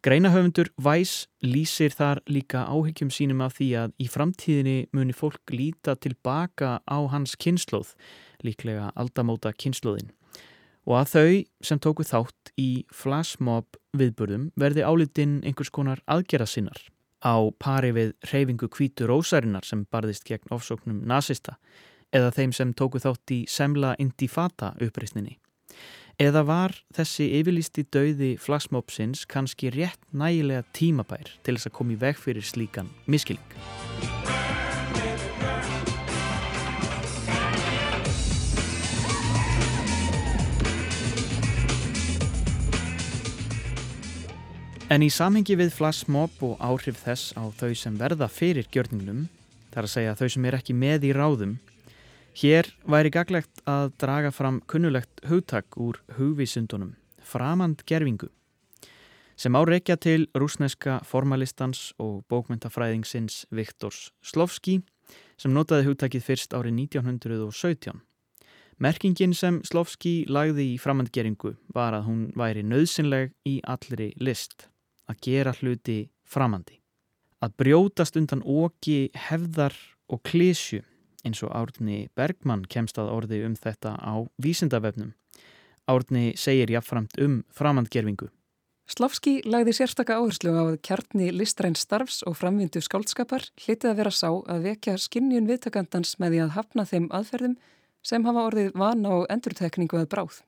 Greinahöfundur Væs lýsir þar líka áhyggjum sínum af því að í framtíðinni muni fólk líta tilbaka á hans kynnslóð, líklega aldamóta kynnslóðin. Og að þau sem tóku þátt í flashmob viðburðum verði álitinn einhvers konar aðgerra sinnar á pari við reyfingu kvítu rósarinnar sem barðist gegn ofsóknum nazista eða þeim sem tóku þátt í semla intifata uppreysninni. Eða var þessi yfirlisti dauði flagsmópsins kannski rétt nægilega tímabær til þess að koma í veg fyrir slíkan miskilling? En í samhengi við flashmob og áhrif þess á þau sem verða fyrir gjörningnum, þar að segja þau sem er ekki með í ráðum, hér væri gaglegt að draga fram kunnulegt hugtak úr hugvísundunum, framand gerfingu, sem áreikja til rúsneska formalistans og bókmyndafræðingsins Viktors Slovski, sem notaði hugtakið fyrst árið 1917. Merkingin sem Slovski lagði í framandgeringu var að hún væri nöðsynleg í allri list að gera hluti framandi. Að brjótast undan óki hefðar og klísju eins og Árni Bergmann kemst að orði um þetta á vísindavefnum. Árni segir jáfnframt um framandgerfingu. Slavski lagði sérstaka áherslu á að kjarni listræn starfs og framvindu skáldskapar hlitið að vera sá að vekja skinnjun viðtakandans með því að hafna þeim aðferðum sem hafa orðið vana og endurtekningu að bráð.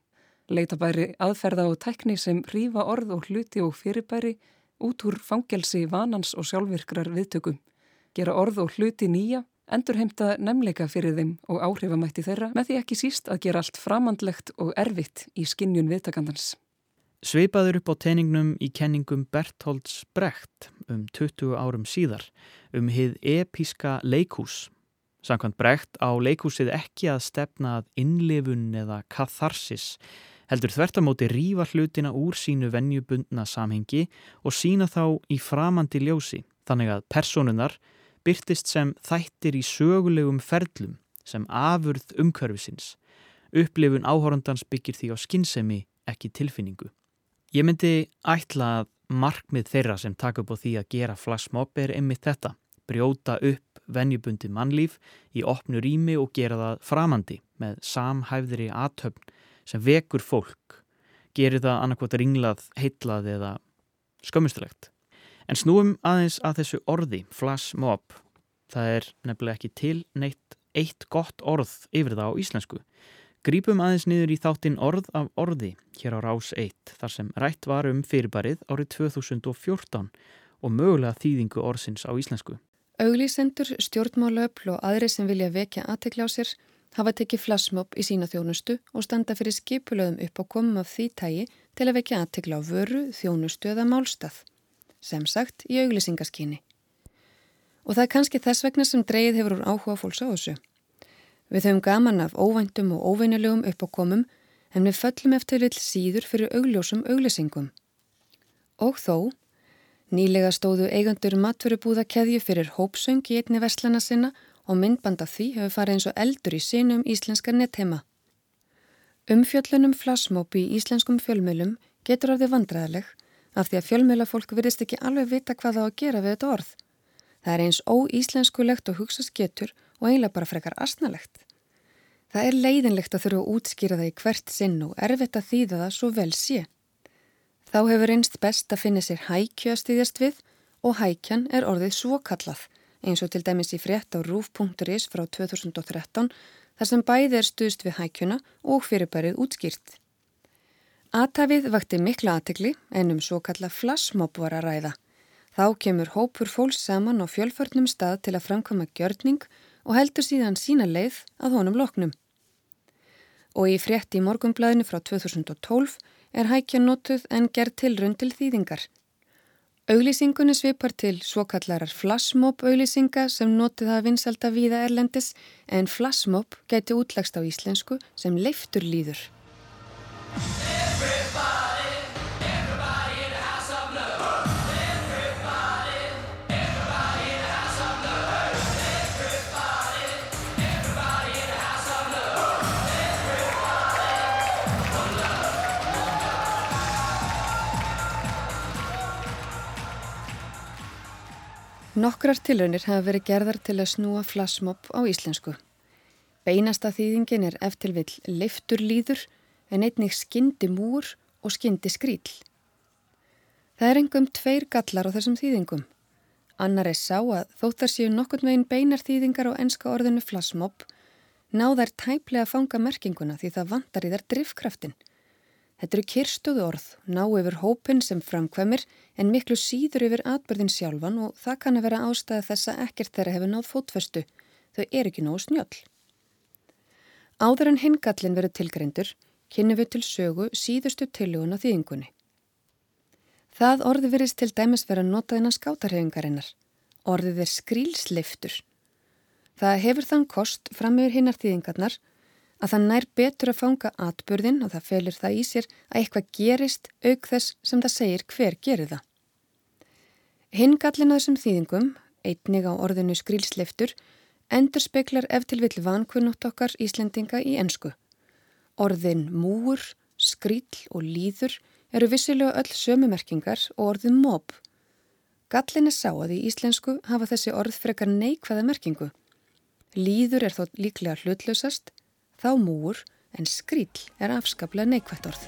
Leita bæri aðferða og tækni sem rýfa orð og hluti og fyrirbæri út úr fangelsi vanans og sjálfvirkrar viðtökum, gera orð og hluti nýja, endurheimta nefnleika fyrir þeim og áhrifamætti þeirra með því ekki síst að gera allt framandlegt og erfitt í skinnjun viðtakandans. sveipaður upp á teiningnum í kenningum Bertholds Brecht um 20 árum síðar um hið episka leikús. Samkvæmt Brecht á leikúsið ekki að stefna að innlifun eða katharsis, heldur þvertamóti rífa hlutina úr sínu vennjubundna samhengi og sína þá í framandi ljósi, þannig að personunar byrtist sem þættir í sögulegum ferlum sem afurð umkörfisins. Upplifun áhórandans byggir því á skinnsemi, ekki tilfinningu. Ég myndi ætla að markmið þeirra sem taka upp á því að gera flashmob er einmitt þetta, brjóta upp venjubundi mannlíf í opnu rými og gera það framandi með samhæfðri aðtöfn sem vekur fólk, gerir það annarkvæmt ringlað, heitlað eða skömmustulegt. En snúum aðeins að þessu orði, flashmob, það er nefnilega ekki til neitt eitt gott orð yfir það á íslensku. Grípum aðeins niður í þáttinn orð af orði hér á Rás 1 þar sem rætt var um fyrirbarið árið 2014 og mögulega þýðingu orðsins á íslensku. Auglísendur, stjórnmálöfl og aðri sem vilja vekja aðtekla á sér hafa tekið flassmopp í sína þjónustu og standa fyrir skipulöðum upp á komum af því tægi til að vekja aðtekla á vöru, þjónustu eða málstað. Sem sagt í auglísingaskyni. Og það er kannski þess vegna sem dreyið hefur úr áhuga fólks á þessu. Við höfum gaman af óvæntum og óveinjulegum uppákomum en við föllum eftir vill síður fyrir augljósum auglesingum. Og þó, nýlega stóðu eigandur matverubúða keðju fyrir hópsöng í einni verslana sinna og myndbanda því hefur farið eins og eldur í sinum íslenska netthema. Umfjöllunum flasmópi í íslenskum fjölmjölum getur orðið vandræðileg af því að fjölmjölafólk verðist ekki alveg vita hvað það á að gera við þetta orð. Það er eins óíslenskulegt og hugsast getur og eiginlega bara frekar asnalegt. Það er leiðinlegt að þurfa að útskýra það í hvert sinn og erfitt að þýða það svo vel sé. Þá hefur einst best að finna sér hækju að stýðjast við og hækjan er orðið svo kallað eins og til dæmis í frétt á rúf.is frá 2013 þar sem bæði er stuðst við hækjuna og fyrirbærið útskýrt. Atafið vakti mikla aðtegli en um svo kalla flassmob var að ræða. Þá kemur hópur fólks saman á fjölförnum stað til að framkama gjörning og heldur síðan sína leið að honum loknum. Og í frétti í morgumblæðinu frá 2012 er hækja notuð en gerð tilrund til þýðingar. Auglýsingunni svipar til svokallarar flashmob auglýsinga sem notið það vinsalda víða erlendis en flashmob gæti útlægst á íslensku sem leiftur Nokkrar tilraunir hafa verið gerðar til að snúa flassmopp á íslensku. Beinasta þýðingin er eftir vill leiftur líður en einnig skyndi múr og skyndi skrýll. Það er engum tveir gallar á þessum þýðingum. Annar er sá að þóttar séu nokkurt megin beinar þýðingar á enska orðinu flassmopp ná þær tæplega að fanga merkinguna því það vantar í þær drifkraftin. Þetta eru kyrstöðu orð, ná yfir hópin sem framkvæmir en miklu síður yfir atbyrðin sjálfan og það kann að vera ástæða þess að ekkert þeirra hefur náð fótfestu. Þau er ekki nógu snjöll. Áður en hingallin verið tilgreindur, kynni við til sögu síðustu tiluguna þýðingunni. Það orði verist til dæmis vera notaðina skátarhefingarinnar. Orðið er skrílsliftur. Það hefur þann kost fram yfir hinnar þýðingarnar að það nær betur að fanga atbyrðin og það felir það í sér að eitthvað gerist auk þess sem það segir hver gerir það. Hingallin að þessum þýðingum, einnig á orðinu skrílsleftur, endur speklar eftir vill vankunnútt okkar Íslendinga í ensku. Orðin múur, skríl og líður eru vissilega öll sömumerkingar og orðin mob. Gallin er sá að í íslensku hafa þessi orð frekar neikvæða merkingu. Líður er þó líklega hlutlausast þá múur en skríl er afskaplega neikvægt orð.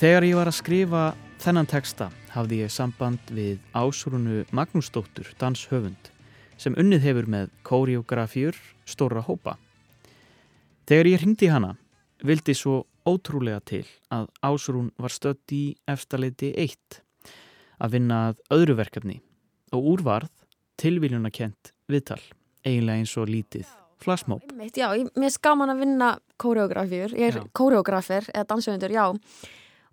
Þegar ég var að skrifa þennan texta hafði ég samband við ásúrunu Magnúsdóttur, danshöfund, sem unnið hefur með kóriografjur Stóra Hópa. Þegar ég ringdi hana vildi svo ótrúlega til að Ásrún var stött í efstaleiti 1 að vinna að öðru verkefni og úrvarð tilvíljunarkent viðtal, eiginlega eins og lítið. Einmitt, já, ég, mér gaman að vinna kóreografjur, ég er Já. kóreografir eða dansöfundur, já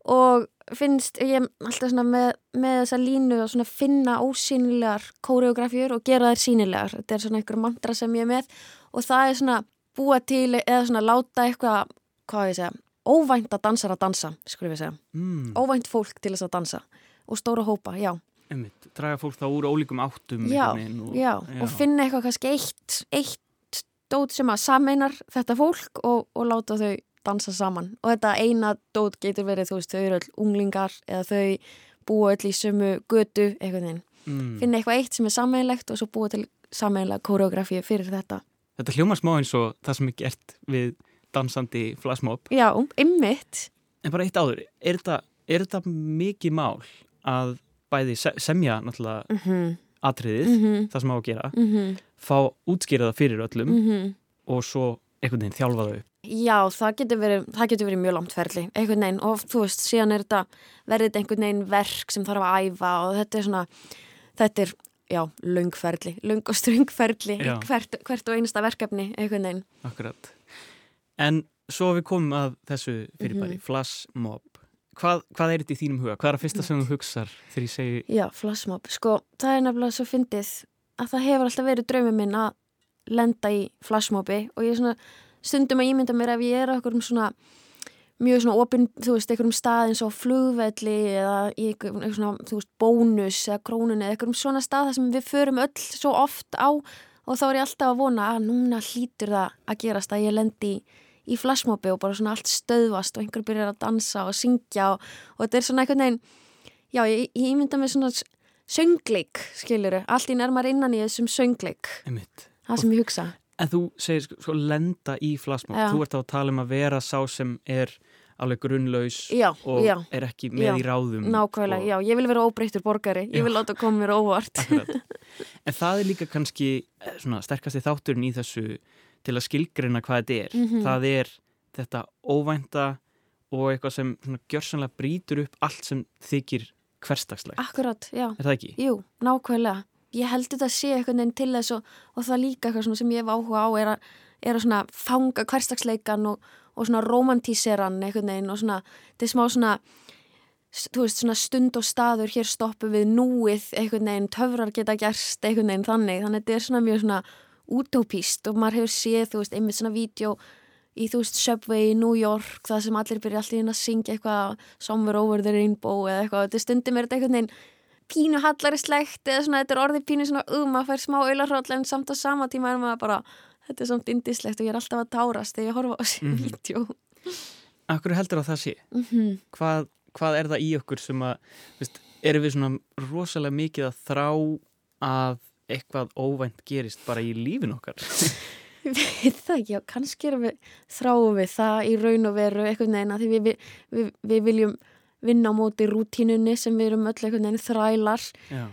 og finnst ég alltaf með, með þessa línu að svona finna ósýnilegar kóreografjur og gera þær sýnilegar þetta er svona einhver mantra sem ég er með og það er svona búa til eða svona láta eitthvað, hvað ég segja óvænt að dansar að dansa, skulum við segja. Mm, óvænt fólk til þess að dansa og stóra hópa, já, einmitt, draga fólk þá úr ólíkum áttum Já, og, já, og finna eitthvað kannski eitt, eitt dót sem að sameinar þetta fólk og, og láta þau dansa saman. Og þetta eina dót getur verið, þú veist, þau eru öll unglingar eða þau búa öll í sömu götu, eitthvað þinn, mm. finna eitthvað eitt sem er sameinlegt og svo búa til sameinlega koreografi fyrir þetta. Þetta hljómar smá eins og það sem er gert við dansandi flashmob Já, ymmit, En bara eitt áður, er þetta, er þetta mikið mál að bæði se- semja náttúrulega mhm, atriðið, mhm, það sem á að gera, mhm, fá útskýra það fyrir öllum mhm. og svo einhvern veginn þjálfa þau upp. Já, það getur verið, það getur verið mjög langt ferli, einhvern veginn og þú veist, síðan er þetta, verður þetta einhvern veginn verk sem þarf að æfa og þetta er svona, þetta er, já, löngferli, löng og ströngferli, Já. hvert, hvert og einasta verkefni, einhvern veginn. Akkurat. En svo við komum að þessu fyrirbæri, Mhm. flashmob. Hvað, hvað er þetta í þínum huga? Hvað er að fyrsta sem þú hugsar þegar ég segi, Já, flashmob, sko, það er nefnilega svo fyndið að það hefur alltaf verið draumið minn að lenda í flashmobi og ég er svona stundum að ímynda mér ef ég er okkur um svona mjög svona opinn, þú veist, einhverjum stað eins og flugvelli eða í einhverjum einhver svona, þú veist, bónus eða krónunni eða einhverjum svona stað þar sem við förum öll svo oft á og þá er ég alltaf að vona að núna hlýtur það að gerast að ég lendi í, í flashmobi og bara svona allt stöðvast og einhver byrjar að dansa og syngja og, og þetta er svona einhvern veginn já, ég, ég ímynda mér svona söngleik, skiluru, allt í nærmar innan í þessum söngleik, það sem ég hugsa. En þú segir sko, sko lenda í flashmob, þú ert þá að tala um að vera sá sem er alveg grunnlaus Já, og já, er ekki með Já. í ráðum. nákvæmlega, og, já, ég vil vera óbreyttur borgari, ég vil láta koma mér á óvart. En það er líka kannski eh, svona, sterkasti þátturinn í þessu til að skilgreina hvað þetta er. Mhm. Það er þetta óvænta og eitthvað sem gjörsanlega brýtur upp allt sem þykir hversdagslegt. Akkurat, já, Er það ekki? jú, nákvæmlega ég held þetta sé einhvern veginn til þess og, og það líka eitthvað sem ég hef áhuga á er að, er að svona fanga hverstagsleikan og, og svona romantíseran einhvern veginn og svona, þetta er smá svona veist, stund og staður hér stoppu við núið einhvern veginn, töfrar geta gerst einhvern veginn þannig, þannig að þetta er svona mjög svona útópíst og maður hefur séð þú veist, einmitt svona vídeo í þú veist Subway í New York, það sem allir byrja allir inn að syngja eitthvað Somewhere Over the Rainbow eða eitthvað, þetta stundum er þetta einhvern veginn pínu hallarislegt eða svona þetta er orðið pínu svona um, maður fær smá auðlarhróll en samt á sama tíma er maður bara þetta er samt indislegt og ég er alltaf að tárast þegar ég horfa á þessi mm. -hmm. vídeo Akkur heldur að það sé? mm -hmm. Hvað, hvað er það í okkur sem að, veist, erum við svona rosalega mikið að þrá að eitthvað óvænt gerist bara í lífin okkar? Veit það ekki, já, kannski við þráum við það í raun og veru einhvern veginn að því við, við, við, við viljum vinna á móti rútínunni sem við erum öll einhvern veginn þrælar Já.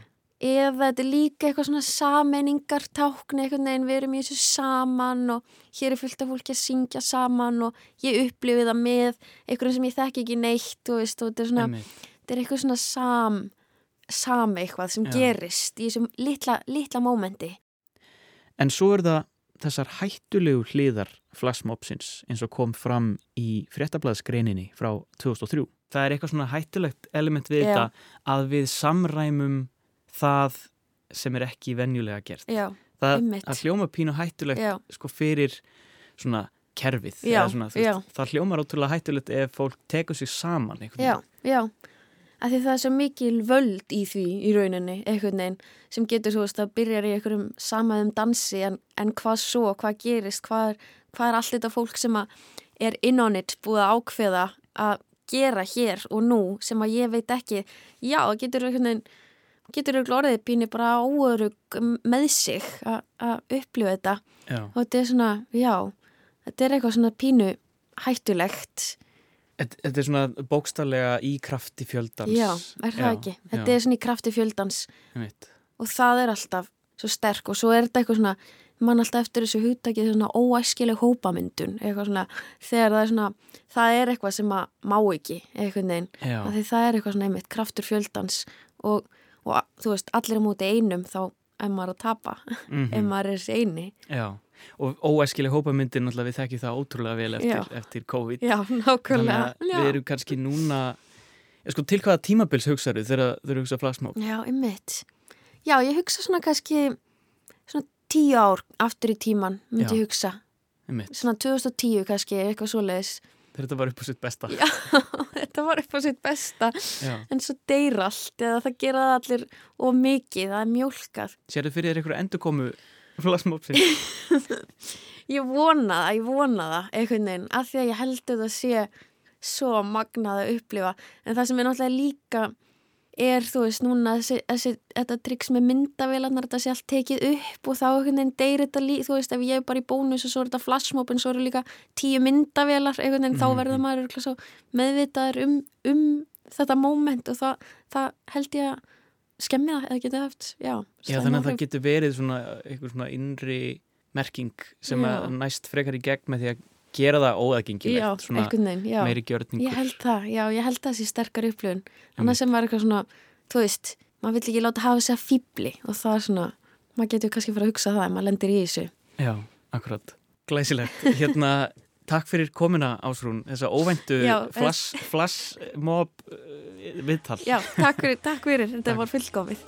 eða þetta er líka eitthvað svona sameiningar tákni einhvern veginn, við erum í þessu saman og hér er fullt af fólki að syngja saman og ég upplifi það með einhverjum sem ég þekki ekki neitt og, veist, og þetta er svona, þetta er eitthvað svona sam, sam eitthvað sem Já. gerist í þessum litla, litla mómenti En svo er það þessar hættulegu hliðar flashmobsins eins og kom fram í fréttablaðsgreininni frá 2003. Það er eitthvað svona hættulegt element við Já. þetta að við samræmum það sem er ekki venjulega gert. Já, það einmitt. að hljóma pínu hættulegt já, sko fyrir svona kerfið. Svona, veist, það hljómar ótrúlega hættulegt ef fólk tekur sig saman. já, já að því það er svo mikil völd í því í rauninni, einhvern veginn sem getur þú veist að byrjar í einhverjum samaðum dansi en, en hvað svo, hvað gerist hvað er, hvað er allt þetta fólk sem er in on it búið að ákveða að gera hér og nú sem að ég veit ekki, já, getur einhvern veginn getur auðvitað orðið pínu bara óörug með sig að að upplifa þetta. Já. og þetta er svona, já þetta er eitthvað svona pínu hættulegt Þetta er svona bókstallega í krafti fjöldans. Já, er það Já, ekki? já. Þetta er svona í krafti fjöldans og það er alltaf svo sterk og svo er þetta eitthvað svona mann alltaf eftir þessu hugtakið svona óæskileg hópamyndun eitthvað svona þegar það er svona það er eitthvað sem að má ekki Já. af því það er eitthvað svona einmitt kraftur fjöldans og, og þú veist, allir á móti einum þá, ef maður er að tapa mm ef maður er eini Já, og óæskileg hópamyndir náttúrulega við þekkjum það ótrúlega vel eftir, Já. eftir COVID. Já, nákvæmlega. Að við erum kannski núna ja, sko, til hvaða tímabils hugsaðu þegar þú hugsa flagsmóp Já, einmitt. Já, ég hugsa svona kannski svona tíu ár aftur í tíman myndi Já. ég hugsa. Einmitt, svona 2010 kannski, eitthvað svoleiðis. Þegar þetta var upp á sitt besta. Já, þetta var upp á sitt besta. Já. en svo deyr allt eða það gera það allir of mikið, það er mjólkað. Sérðu fyrir þér einhverju endurkomu flagsmópsins? Ég vona það, ég vona það einhvern veginn, af því að ég heldur það sé svo magnað að upplifa en það sem er náttúrulega líka er, þú veist, núna þessi, þessi, þetta triks með myndavélarnar þetta sé allt tekið upp og þá einhvern veginn deyr þetta líka, þú veist, ef ég er bara í bónus og svo er þetta flashmob en svo eru líka tíu myndavélar, einhvern veginn, þá Mhm. verður maður meðvitaður um, um þetta moment og það, það held ég að skemmi það eða geta haft, já, Já, þannig að það getur verið svona einhver svona innri merking sem að næst frekar í gegn með því að gera það óaðgengilegt svona veginn, meiri gjörningur Ég held það, já, ég held það sé sterkar upplifun. Annars sem var eitthvað svona, þú veist maður vill ekki láta hafa sig að fýbli og það er svona, maður getur kannski fara að hugsa það ef maður lendir í þessu. Já, akkurat, glæsilegt. Hérna, takk fyrir komuna Ásrún. Þessa óvæntu Já, flash, flash mob uh, viðtal. Já, takk fyrir, takk fyrir, þetta Takk. var fullkomið.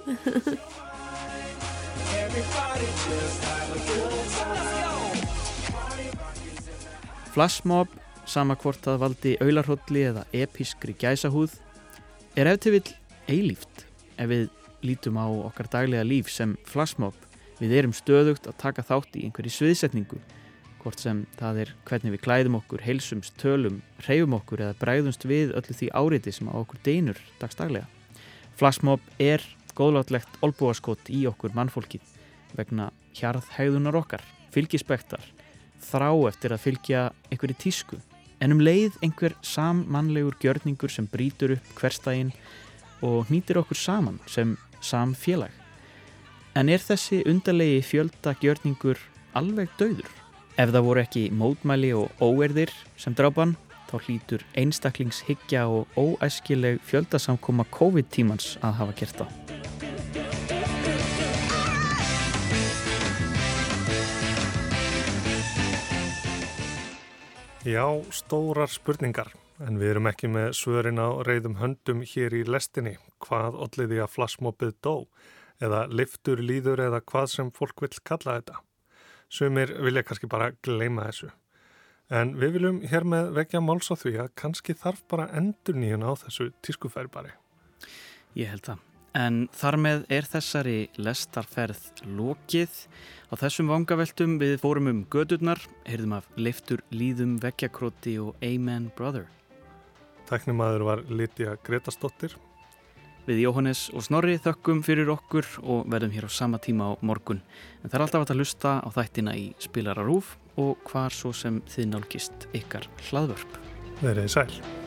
Flashmob, sama hvort það valdi aularhólli eða episkri gæsahúð, er ef til vill eilíft ef við lítum á okkar daglega líf sem flashmob. Við erum stöðugt að taka þátt í einhverju sviðsetningu, hvort sem það er hvernig við klæðum okkur, heilsumst, tölum, reyfum okkur eða bræðumst við öllu því áriði sem á okkur deinur dagstaglega. Flashmob er góðlátlegt olbúaskott í okkur mannfólkið vegna hjarðhægðunar okkar, fylgispektar, þrá eftir að fylgja einhverju tísku en um leið einhver sammannlegur gjörningur sem brýtur upp hverstægin og hnýtir okkur saman sem samfélag. En er þessi undarlegi fjölda gjörningur alveg döður? Ef það voru ekki mótmæli og óerðir sem drápan, þá hlýtur einstaklingshyggja og óæskileg fjöldasamkoma COVID-tímans að hafa gert það. Já, stórar spurningar, en við erum ekki með svörin á reyðum höndum hér í lestinni. Hvað olliði að flassmopið dó? Eða liftur, líður eða hvað sem fólk vil kalla þetta? Sumir vilja kannski bara gleyma þessu. En við viljum hér með vekja máls á því að kannski þarf bara endur nýjun á þessu tískufæri bara. Ég held það. En þar með er þessari lestarferð lokið. Á þessum vangaveltum við fórum um gödurnar, heyrðum af leiftur líðum vekkjakróti og Amen Brother. Tæknimaður var Lítiða Gretastóttir. Við Jóhannes og Snorri þökkum fyrir okkur og verðum hér á sama tíma á morgun. En það er alltaf að lusta á þættina í Spilararúf og hvar svo sem þið nálgist ykkar hlaðvörp. Verið sæl.